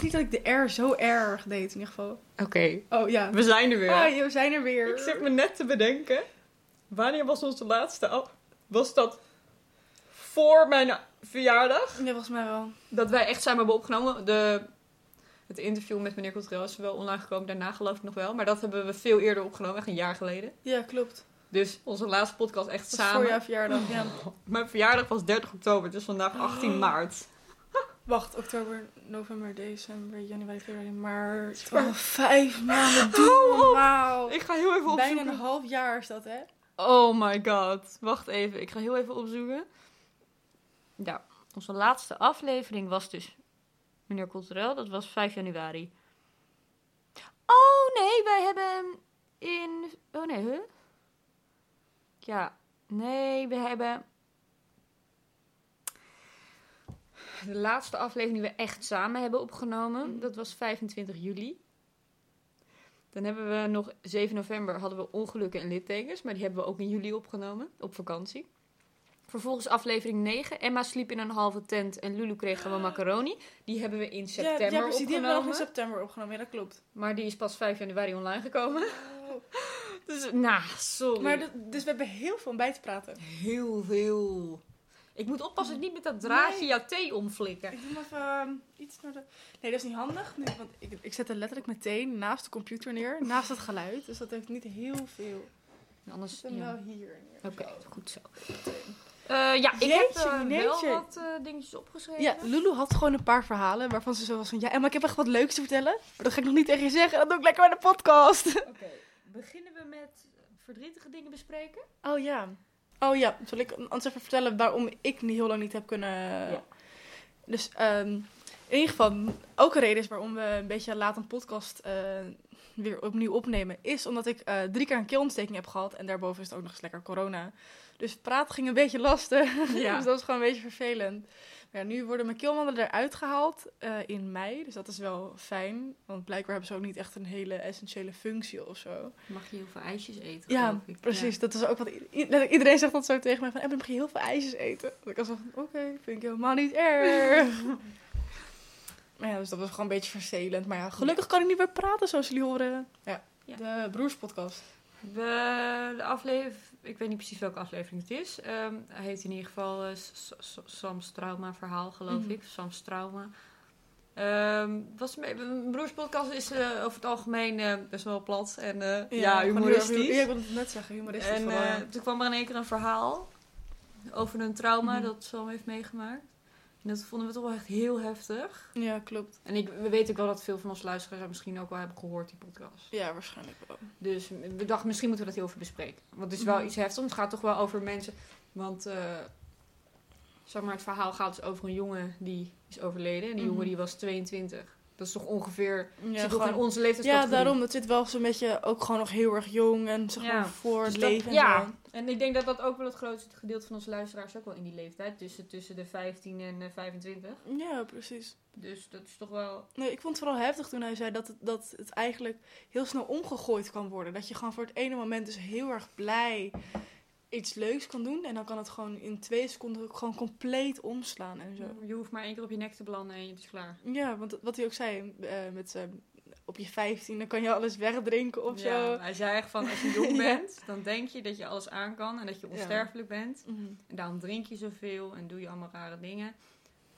wist niet dat ik de R zo erg deed in ieder geval. Oké, Oh ja. we zijn er weer. Ah, we zijn er weer. Ik zit me net te bedenken. Wanneer was onze laatste af? Was dat voor mijn verjaardag? Ja, volgens mij wel. Dat wij echt samen hebben opgenomen. De, het interview met meneer Cotrell is wel online gekomen. Daarna geloof ik nog wel. Maar dat hebben we veel eerder opgenomen. Echt een jaar geleden. Ja, klopt. Dus onze laatste podcast echt Dat samen. voor jouw verjaardag. Ja. Mijn verjaardag was 30 oktober. Dus vandaag 18 maart. Wacht, oktober, november, december, januari, februari, maart. Oh, vijf maanden. Doe normaal. Ik ga heel even Bijna opzoeken. een half jaar is dat, hè? Oh my god. Wacht even. Ik ga heel even opzoeken. Ja, onze laatste aflevering was dus meneer Culturel. Dat was 5 januari. Oh nee, wij hebben in... Oh nee, huh? Ja, nee, we hebben... De laatste aflevering die we echt samen hebben opgenomen, dat was 25 juli. Dan hebben we nog 7 november hadden we ongelukken en littekens, maar die hebben we ook in juli opgenomen, op vakantie. Vervolgens aflevering 9. Emma sliep in een halve tent en Lulu kreeg gewoon macaroni. Die hebben we in september ja, ja, precies. Die hebben we nog opgenomen. in september opgenomen. Ja, dat klopt. Maar die is pas 5 januari online gekomen. Dus, nou, sorry. Maar dus we hebben heel veel om bij te praten. Heel veel. Ik moet oppassen dat ik niet met dat draadje Nee. jouw thee omflikken. Ik doe maar even ehm, iets naar de... Nee, dat is niet handig. Nu, want ik, ik zet het letterlijk meteen naast de computer neer. Naast het geluid. Dus dat heeft niet heel veel. Anders, Ik zet hem ja. wel hier. Oké, goed zo. Eh, ja, ik heb eh, wel wat eh, dingetjes opgeschreven. Ja, Lulu had gewoon een paar verhalen waarvan ze zo was van... Ja, Emma, ik heb echt wat leuks te vertellen. Maar dat ga ik nog niet tegen je zeggen. Dat doe ik lekker bij de podcast. Oké, beginnen we met verdrietige dingen bespreken? Oh ja. Oh ja, zal ik anders even vertellen waarom ik niet heel lang niet heb kunnen... Ja. Dus ehm, in ieder geval, ook een reden is waarom we een beetje laat een podcast eh, weer opnieuw opnemen, is omdat ik eh, drie keer een keelontsteking heb gehad en daarboven is het ook nog eens lekker corona. Dus praten ging een beetje lastig. Ja. dus dat was gewoon een beetje vervelend. Ja, nu worden mijn keelwanden eruit gehaald eh, in mei, dus dat is wel fijn. Want blijkbaar hebben ze ook niet echt een hele essentiële functie of zo. Mag je heel veel ijsjes eten, Ja, ik. Precies, dat is ook wat iedereen zegt dat zo tegen mij van, dan mag je heel veel ijsjes eten. Dat ik al zo van, oké, vind ik helemaal niet erg. maar ja, dus dat was gewoon een beetje vervelend. Maar ja, gelukkig kan ik niet meer praten zoals jullie horen. Ja, Ja. de broerspodcast. We, de aflevering, ik weet niet precies welke aflevering het is. Ehm, hij heet in ieder geval S- Sam's Trauma verhaal, geloof Mhm. ik. Sam's Trauma. Ehm was, mijn broerspodcast is eh, over het algemeen eh, best wel plat en ja, humoristisch. Ja, ik wilde het net zeggen, humoristisch en toen kwam er in één keer een verhaal over een trauma Mhm. dat Sam heeft meegemaakt. En dat vonden we toch wel echt heel heftig. Ja, klopt. En ik, we weten ook wel dat veel van onze luisteraars misschien ook wel hebben gehoord, die podcast. Ja, waarschijnlijk wel. Dus we dachten, misschien moeten we dat heel even bespreken. Want het is wel Mhm. iets heftigs. Het gaat toch wel over mensen. Want, eh, zeg maar, het verhaal gaat dus over een jongen die is overleden. En die Mhm. jongen die was 22. Dat is toch ongeveer, Ja, zit onze leeftijd. ja daarom. Dat zit wel zo'n beetje ook gewoon nog heel erg jong en zeg maar Ja. voor het Dus dat- leven en ja. En ik denk dat dat ook wel het grootste gedeelte van onze luisteraars ook wel in die leeftijd. Tussen, tussen de 15 en eh, 25. Ja, precies. Dus dat is toch wel... Nee, ik vond het vooral heftig toen hij zei dat het, dat het eigenlijk heel snel omgegooid kan worden. Dat je gewoon voor het ene moment dus heel erg blij iets leuks kan doen. En dan kan het gewoon in twee seconden ook gewoon compleet omslaan en zo. Je hoeft maar één keer op je nek te belanden en het is klaar. Ja, want wat hij ook zei, eh, met eh, op je 15 dan kan je alles wegdrinken of Ja, zo. hij zei echt van, als je jong Ja. bent, dan denk je dat je alles aan kan en dat je Ja. onsterfelijk bent. Mhm. En daarom drink je zoveel en doe je allemaal rare dingen.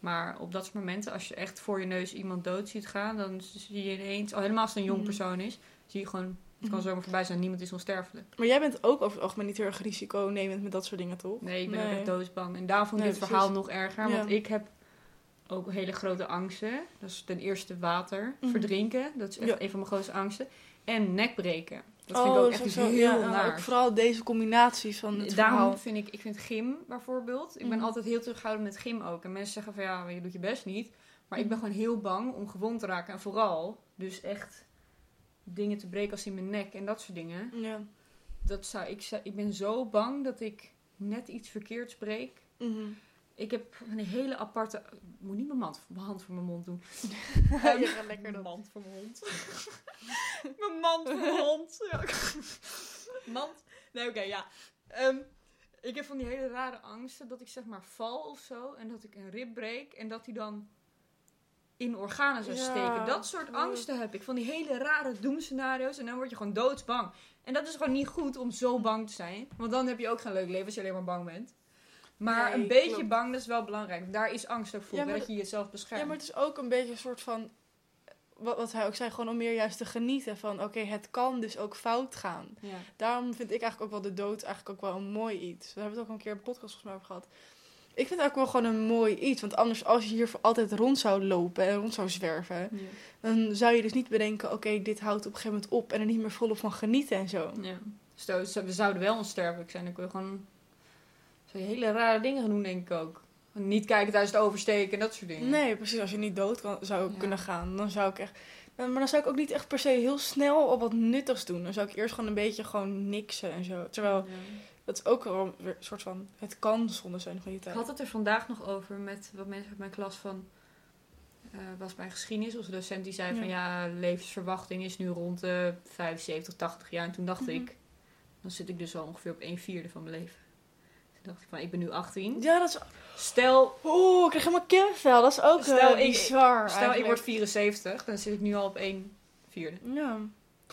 Maar op dat soort momenten, als je echt voor je neus iemand dood ziet gaan, dan zie je ineens, al helemaal als het een jong Mhm. persoon is, zie je gewoon, het kan zomaar voorbij zijn, niemand is onsterfelijk. Maar jij bent ook over het algemeen niet heel erg risiconemend met dat soort dingen, toch? Nee, ik ben Nee. ook echt doodsbang. En daarom vond ik Nee, dit verhaal nog erger, Ja. want ik heb ook hele grote angsten. Dat is ten eerste water, Mhm. verdrinken, dat is echt Ja. een van mijn grootste angsten. En nekbreken. Dat oh, vind ik ook echt zo, heel ja, nou, naar. ook vooral deze combinatie van het Daarom verhaal. vind ik, ik vind gym bijvoorbeeld. Ik ben Mhm. altijd heel terughoudend met gym ook. En mensen zeggen van ja, je doet je best niet. Maar ik ben Mhm. gewoon heel bang om gewond te raken. En vooral dus echt dingen te breken als in mijn nek en dat soort dingen. Ja. Dat zou, ik, zou- ik ben zo bang dat ik net iets verkeerds breek. Mhm. Ik heb een hele aparte... Ik moet niet mijn, mand, mijn hand voor mijn mond doen. lekker Mijn dat. mand voor mijn hond. mijn mand voor mijn hond. Ja. mand. Nee, oké, ja. Ehm, ik heb van die hele rare angsten dat ik zeg maar val of zo. En dat ik een rib breek. En dat die dan in organen zou Ja. steken. Dat soort angsten heb ik. Van die hele rare doemscenario's. En dan word je gewoon doodsbang. En dat is gewoon niet goed om zo bang te zijn. Want dan heb je ook geen leuk leven als je alleen maar bang bent. Maar Nee, een beetje klopt. bang, dat is wel belangrijk. Daar is angst ook voor, Ja, dat je jezelf beschermt. Ja, maar het is ook een beetje een soort van... Wat, wat hij ook zei, gewoon om meer juist te genieten van... Oké, het kan dus ook fout gaan. Ja. Daarom vind ik eigenlijk ook wel de dood eigenlijk ook wel een mooi iets. Daar hebben we het ook een keer een podcast volgens mij over gehad. Ik vind het ook wel gewoon een mooi iets. Want anders, als je hier voor altijd rond zou lopen en rond zou zwerven... Ja. dan zou je dus niet bedenken... Oké, dit houdt op een gegeven moment op en er niet meer volop van genieten en zo. Ja. Ze- we zouden wel onsterfelijk zijn. Dan kun je gewoon zou je hele rare dingen gaan doen, denk ik ook. Niet kijken tijdens het oversteken en dat soort dingen. Nee, precies. Als je niet dood kan, zou Ja. kunnen gaan, dan zou ik echt... Maar dan zou ik ook niet echt per se heel snel op wat nuttigs doen. Dan zou ik eerst gewoon een beetje gewoon niksen en zo. Terwijl, Ja. Dat is ook wel weer een soort van... Het kan zonde zijn van je Ik tijd. had het er vandaag nog over met wat mensen uit mijn klas van... eh, was mijn geschiedenis, onze docent die zei Ja. van ja, levensverwachting is nu rond de 75, 80 jaar. En toen dacht Mhm. ik, dan zit ik dus al ongeveer op 1 vierde van mijn leven. Toen dacht ik van, ik ben nu 18. Ja, dat is... Stel, Oeh, ik krijg helemaal kippenvel. Dat is ook Stel, Stel, ik- bizar stel ik word 74, dan zit ik nu al op 1 vierde. Ja.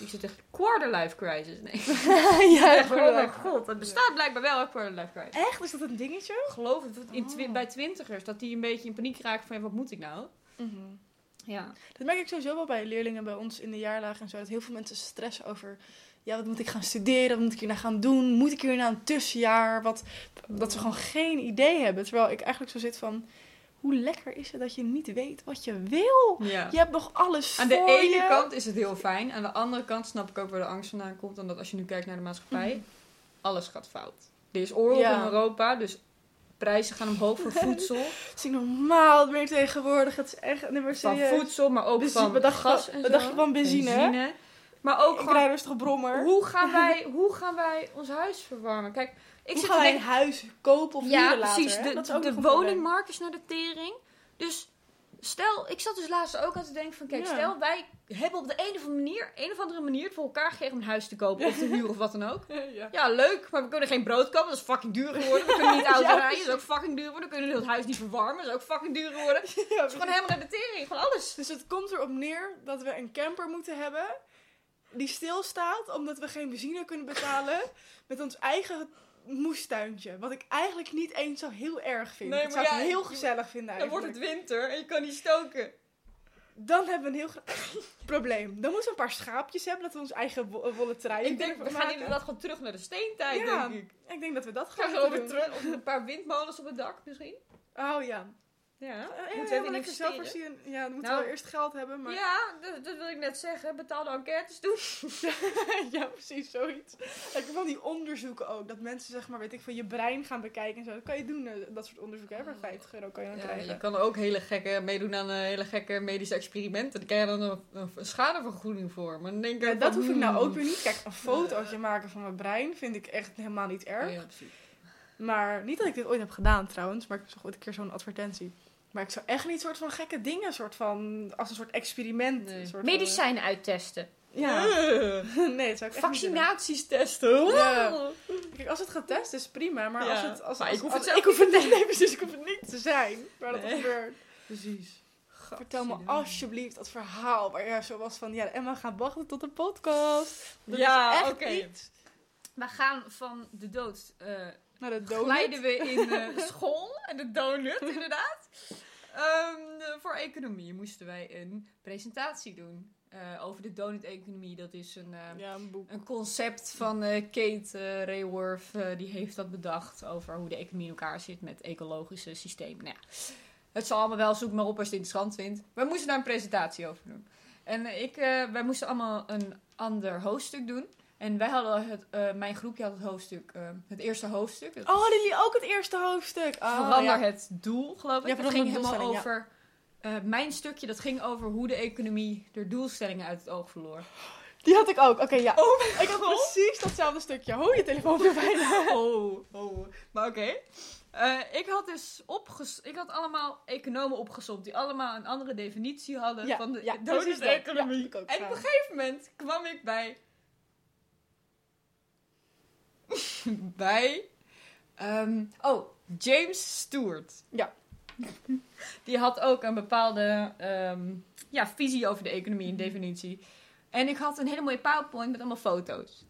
Ik zit echt quarter life crisis. Nee. ja, Echt, oh mijn god, het bestaat blijkbaar wel, een quarter life crisis. Echt? Is dat een dingetje? Ik geloof het, in twi- Oh. bij twintigers, dat die een beetje in paniek raken van wat moet ik nou? Mhm. Ja. Dat merk ik sowieso wel bij leerlingen bij ons in de jaarlagen en zo. Dat heel veel mensen stressen over... Ja, wat moet ik gaan studeren? Wat moet ik hierna gaan doen? Moet ik hierna een tussenjaar? Wat, dat ze gewoon geen idee hebben. Terwijl ik eigenlijk zo zit van... Hoe lekker is het dat je niet weet wat je wil? ja. Je hebt nog alles Aan de voor ene je. kant is het heel fijn. Aan de andere kant snap ik ook waar de angst vandaan komt. Omdat als je nu kijkt naar de maatschappij, Mhm. alles gaat fout. Er is oorlog Ja. in Europa, dus prijzen gaan omhoog voor voedsel. Het is niet normaal meer tegenwoordig. Het is echt... Nee, maar van voedsel, maar ook Dus van gas en zo. dacht je van benzine? Maar ook gewoon, rijd rustig brommer. hoe gaan, wij, hoe gaan wij ons huis verwarmen? Kijk, ik Hoe zit gaan te wij een huis kopen of Ja, later? precies. hè? De, Dat is ook de woningmarkt is naar de tering. Dus stel, ik zat dus laatst ook aan te denken van... Kijk, Ja. stel wij hebben op de een of andere manier... een of andere manier het voor elkaar gekregen om een huis te kopen. Of te huren of wat dan ook. Ja. Ja, leuk. Maar we kunnen geen brood kopen. Dat is fucking duur geworden. We kunnen niet auto Ja, rijden. Dat is ook fucking duur geworden. We kunnen het huis niet verwarmen. Dat is ook fucking duur geworden. Het is gewoon helemaal naar de tering. Gewoon alles. Dus het komt erop neer dat we een camper moeten hebben die stilstaat omdat we geen benzine kunnen betalen met ons eigen moestuintje. Wat ik eigenlijk niet eens zo heel erg vind. Nee, dat zou maar ik ja, heel gezellig vinden Dan eigenlijk. wordt het winter en je kan niet stoken. Dan hebben we een heel groot probleem. Dan moeten we een paar schaapjes hebben dat we ons eigen wo- wollen truien Ik denk, we gaan inderdaad gewoon terug naar de steentijd, Ja. denk ik. Ik denk dat we dat Gaan gaan we doen. terug. Of een paar windmolens op het dak misschien. Oh ja. Ja, helemaal even lekker investeren. zelfvoorzien. Ja, dan moeten Nou, we eerst geld hebben. Maar... Ja, dat, dat wil ik net zeggen. Betaalde enquêtes doen. ja, precies, zoiets. Ik van die onderzoeken ook. Dat mensen, zeg maar, weet ik van je brein gaan bekijken en zo. Dat kan je doen, eh, dat soort onderzoeken. Hè? Voor 50 euro kan je dan Ja, krijgen. je kan ook hele gekke, meedoen aan eh, hele gekke medische experimenten. Daar krijg je dan een, een schadevergoeding voor. Maar dan denk ik Ja, dat van, hoef ik nou hmm. ook weer niet. Kijk, een fotootje maken van mijn brein vind ik echt helemaal niet erg. Oh ja, precies. Maar niet dat ik dit ooit heb gedaan trouwens. Maar ik zag ooit een keer zo'n advertentie. Maar ik zou echt niet soort van gekke dingen, soort van, als een soort experiment. Nee. Soort van- Medicijnen uittesten. ja. Nee, dat zou ik echt niet doen. Vaccinaties testen. Ja. Kijk, als het getest is, prima. Maar als het... Als, Maar als- ik hoef als- het zelf ik hoef het niet. Nee, precies. Ik hoef het niet te zijn. Waar dat gebeurt. Precies. Vertel me alsjeblieft dat verhaal waar je zo was van... Ja, Emma gaat wachten tot de podcast. Dat Ja, oké. iets. We gaan van de dood eh Naar de donut. glijden we in eh, school en de donut inderdaad. Ehm, eh, voor economie moesten wij een presentatie doen eh, over de donut-economie. Dat is een, eh, Ja, een concept van eh, Kate Raworth. eh, die heeft dat bedacht over hoe de economie in elkaar zit met ecologische systemen. Nou ja, het zal allemaal wel, zoek maar op als je het interessant vindt. We moesten daar een presentatie over doen. En ik, wij moesten allemaal een ander hoofdstuk doen. En wij hadden het, eh, mijn groepje had het hoofdstuk, eh, het eerste hoofdstuk. Oh, hadden jullie ook het eerste hoofdstuk? Oh, verander ja. het doel, geloof ik. Ja, dat ging helemaal over... eh, mijn stukje, dat ging over hoe de economie de doelstellingen uit het oog verloor. Die had ik ook. Oké, ja. Oh ik had precies datzelfde stukje. Hou je telefoon weer bijna. Oh, oh. Maar oké. Ik had dus opges ik had allemaal economen opgezocht die allemaal een andere definitie hadden Ja, van de ja, ik ook en op een gegeven moment kwam ik bij. bij. ehm, oh, James Stewart. Ja. Die had ook een bepaalde ehm, ja, visie over de economie en definitie. En ik had een hele mooie PowerPoint met allemaal foto's.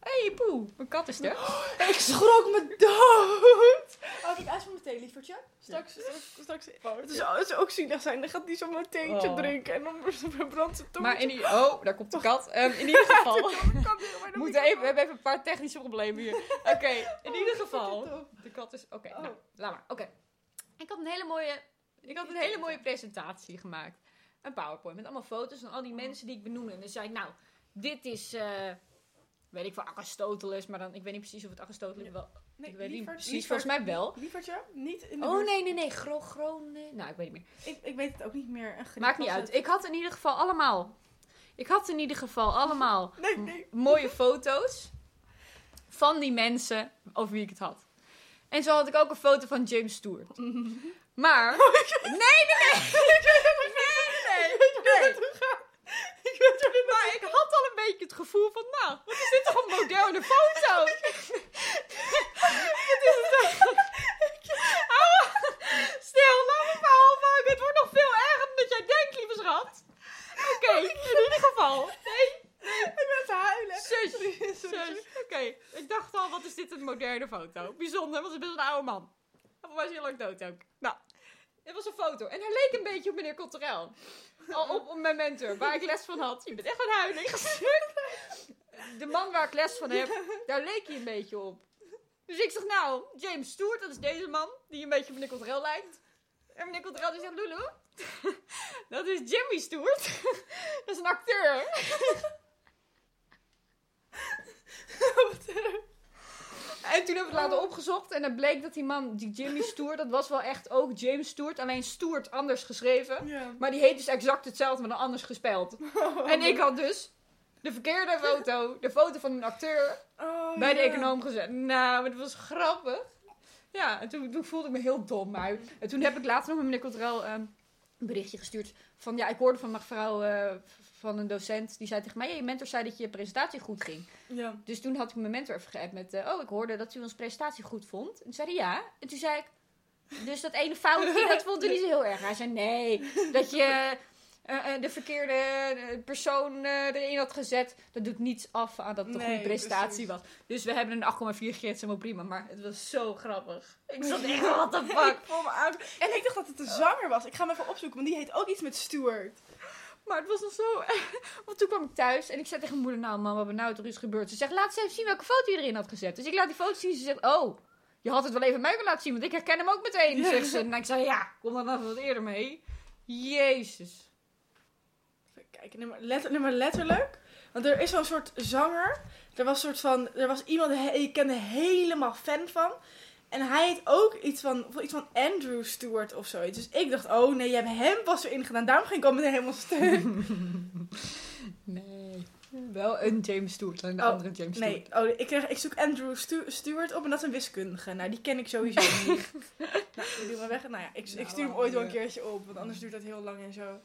Hé, hey, poe, mijn kat is er. Ik schrok me dood. Oh, ik ijs van mijn thee, lievertje. Straks, straks, straks. Het zou, het zou ook zielig zijn. Dan gaat hij zo mijn theetje Oh. drinken en dan brandt zijn tong. Maar in ieder Oh, daar komt de kat. Ehm, in ieder geval. We moeten even, we hebben even een paar technische problemen hier. Oké, in ieder geval. De kat is... Oké, Oh. nou, laat maar. Oké. Ik had een hele mooie... Ik had een hele mooie presentatie gemaakt. Een PowerPoint met allemaal foto's van al die mensen die ik benoemde. En dan zei ik, nou, dit is... eh, weet ik wel, Aristoteles. Maar dan, ik weet niet precies of het Aristoteles wel... Nee, ik weet niet precies, volgens mij wel. Lievertje, niet in de Oh, nee, nee, nee. Gro, gro, nee. Nou, ik weet niet meer. Ik, ik weet het ook niet meer. Een Maakt niet uit. het. Ik had in ieder geval allemaal... Ik had in ieder geval allemaal Nee, nee. mooie foto's van die mensen over wie ik het had. En zo had ik ook een foto van James Stewart. Maar... Nee, nee, nee! Nee, nee, nee. Maar ik had al een beetje het gevoel van, nou, wat is dit toch een moderne foto? Wat is het toch? Ah, Stil, laat me verhaal maken. Het wordt nog veel erger dan dat jij denkt, lieve schat. Oké, in ieder geval. Nee, Ik ben te huilen. Zus, Sorry, zus. Oké, ik dacht al, wat is dit een moderne foto? Bijzonder, want het is best een oude man. Of was hij al lang dood ook? Nou, dit was een foto. En hij leek een beetje op meneer Cotterel. Al op, op mijn mentor, waar ik les van had. Je bent echt een huiling. De man waar ik les van heb, daar leek hij een beetje op. Dus ik zeg, nou, James Stewart, dat is deze man, die een beetje op meneer Cotterel lijkt. En meneer Cotterel die zegt, Lulu, dat is Jimmy Stewart. Dat is een acteur. En toen heb ik het later opgezocht en het bleek dat die man, die Jimmy Stewart, dat was wel echt ook James Stewart, alleen Stewart anders geschreven. Maar die heet dus exact hetzelfde, maar dan anders gespeld. En ik had dus de verkeerde foto, de foto van een acteur, Oh, bij de econoom gezet. Nou, maar dat was grappig. Ja, en toen, toen voelde ik me heel dom. Maar, en toen heb ik later nog met meneer Cotterel ehm, een berichtje gestuurd. Van ja, ik hoorde van een vrouw, eh, van een docent, die zei tegen mij, "Ja, je mentor zei dat je presentatie goed ging. Ja. Dus toen had ik mijn mentor even geappt met... eh, oh, ik hoorde dat u onze presentatie goed vond. En toen zei hij ja. En toen zei ik... Dus dat ene foutje, dat vond u niet zo heel erg. Hij zei nee, dat je eh, eh, de verkeerde persoon erin had gezet... dat doet niets af aan dat het een goede presentatie precies. was. Dus we hebben een 8,4 gegeven, helemaal prima. Maar het was zo grappig. Ik zat echt, what the fuck. Ik me aan. En ik dacht dat het een zanger was. Ik ga hem even opzoeken, want die heet ook iets met Stuart. Maar het was nog zo... Want toen kwam ik thuis en ik zei tegen mijn moeder... Nou mama, wat nou toch is gebeurd? Ze zegt, laat eens even zien welke foto je erin had gezet. Dus ik laat die foto zien. Ze zegt, oh, je had het wel even mij willen laten zien. Want ik herken hem ook meteen, Ja. zegt ze. En ik zei, ja, kom dan even wat eerder mee. Jezus. Even kijken, letter, nee, maar letterlijk. Want er is zo'n soort zanger. Er was, soort van, er was iemand, ik kende helemaal fan van. En hij heet ook iets van, iets van Andrew Stewart of zoiets. Dus ik dacht, oh nee, je hebt hem pas erin gedaan. Daarom ging ik al meteen helemaal stuk. Nee. Wel een James Stewart, alleen de Oh, andere James Nee, Stewart. oh, ik, kreeg, ik zoek Andrew Stu- Stewart op en dat is een wiskundige. Nou, die ken ik sowieso niet. nou, die doen we weg. Nou ja, ik, ik Nou, stuur hem ooit wel een ja. keertje op, want anders duurt dat heel lang en zo.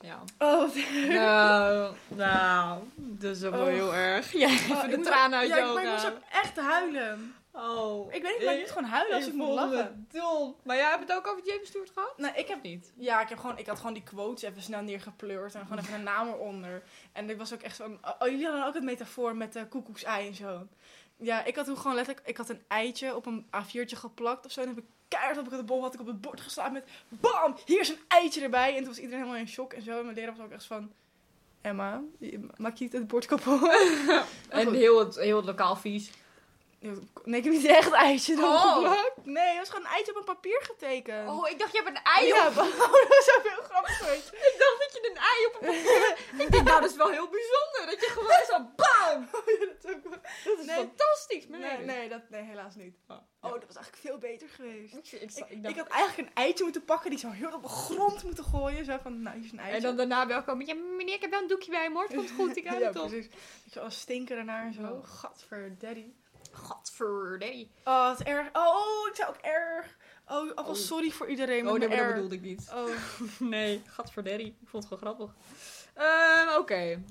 Ja. Oh, Nou, nou, dat is wel Oh. heel erg. Ja, even Oh, ik de tranen uit ja, je ik, maar ik moest ook echt huilen. Oh. Ik weet niet, maar ik moet gewoon huilen als ik, moet lachen. Dom. Maar jij hebt het ook over James Stewart gehad? Nou, ik heb Niet. Ja, ik, heb gewoon, ik had gewoon die quotes even snel neergepleurd en gewoon even een naam eronder. En ik was ook echt zo. Oh, jullie hadden ook het metafoor met de koekoeksei en zo. Ja, ik had toen gewoon letterlijk, ik had een eitje op een A4'tje geplakt of zo. En dan heb ik keihard op de bol had ik op het bord geslaan met BAM! Hier is een eitje erbij. En toen was iedereen helemaal in shock en zo. En mijn leraar was ook echt van, Emma, maak je niet het bord kapot? En heel het, heel het lokaal vies. Nee, ik heb niet echt eitje dan Oh. geplakt. Nee, het was gewoon een eitje op een papier getekend. Oh, ik dacht je hebt een ei ja, op. dat zou heel grappig geweest. Ik dacht dat je een ei op een papier... ik denk, nou, dat is wel heel bijzonder. Dat je gewoon zo bam! dat is ook wel- Dat is Nee. fantastisch. Maar Nee, nee, dat, nee, helaas niet. Oh, Oh, dat was eigenlijk veel beter geweest. Ik, ik, Ik, dacht... had eigenlijk een eitje moeten pakken die zo heel op de grond moeten gooien. Zo van, nou, hier is een eitje. en dan daarna wel komen. Ja, meneer, ik heb wel een doekje bij me hoor. Het komt goed, ik hou ja, het op. precies. Ik zo als stinker ernaar en zo. Oh. Gadverdaddy. Gadverdaddy. Oh, het is erg. Oh, ik zei ook erg. Oh, alvast Oh. sorry voor iedereen. Oh, nee, maar dat bedoelde ik niet. Oh, Nee, gadverdaddy. Ik vond het gewoon grappig. Ehm, Oké.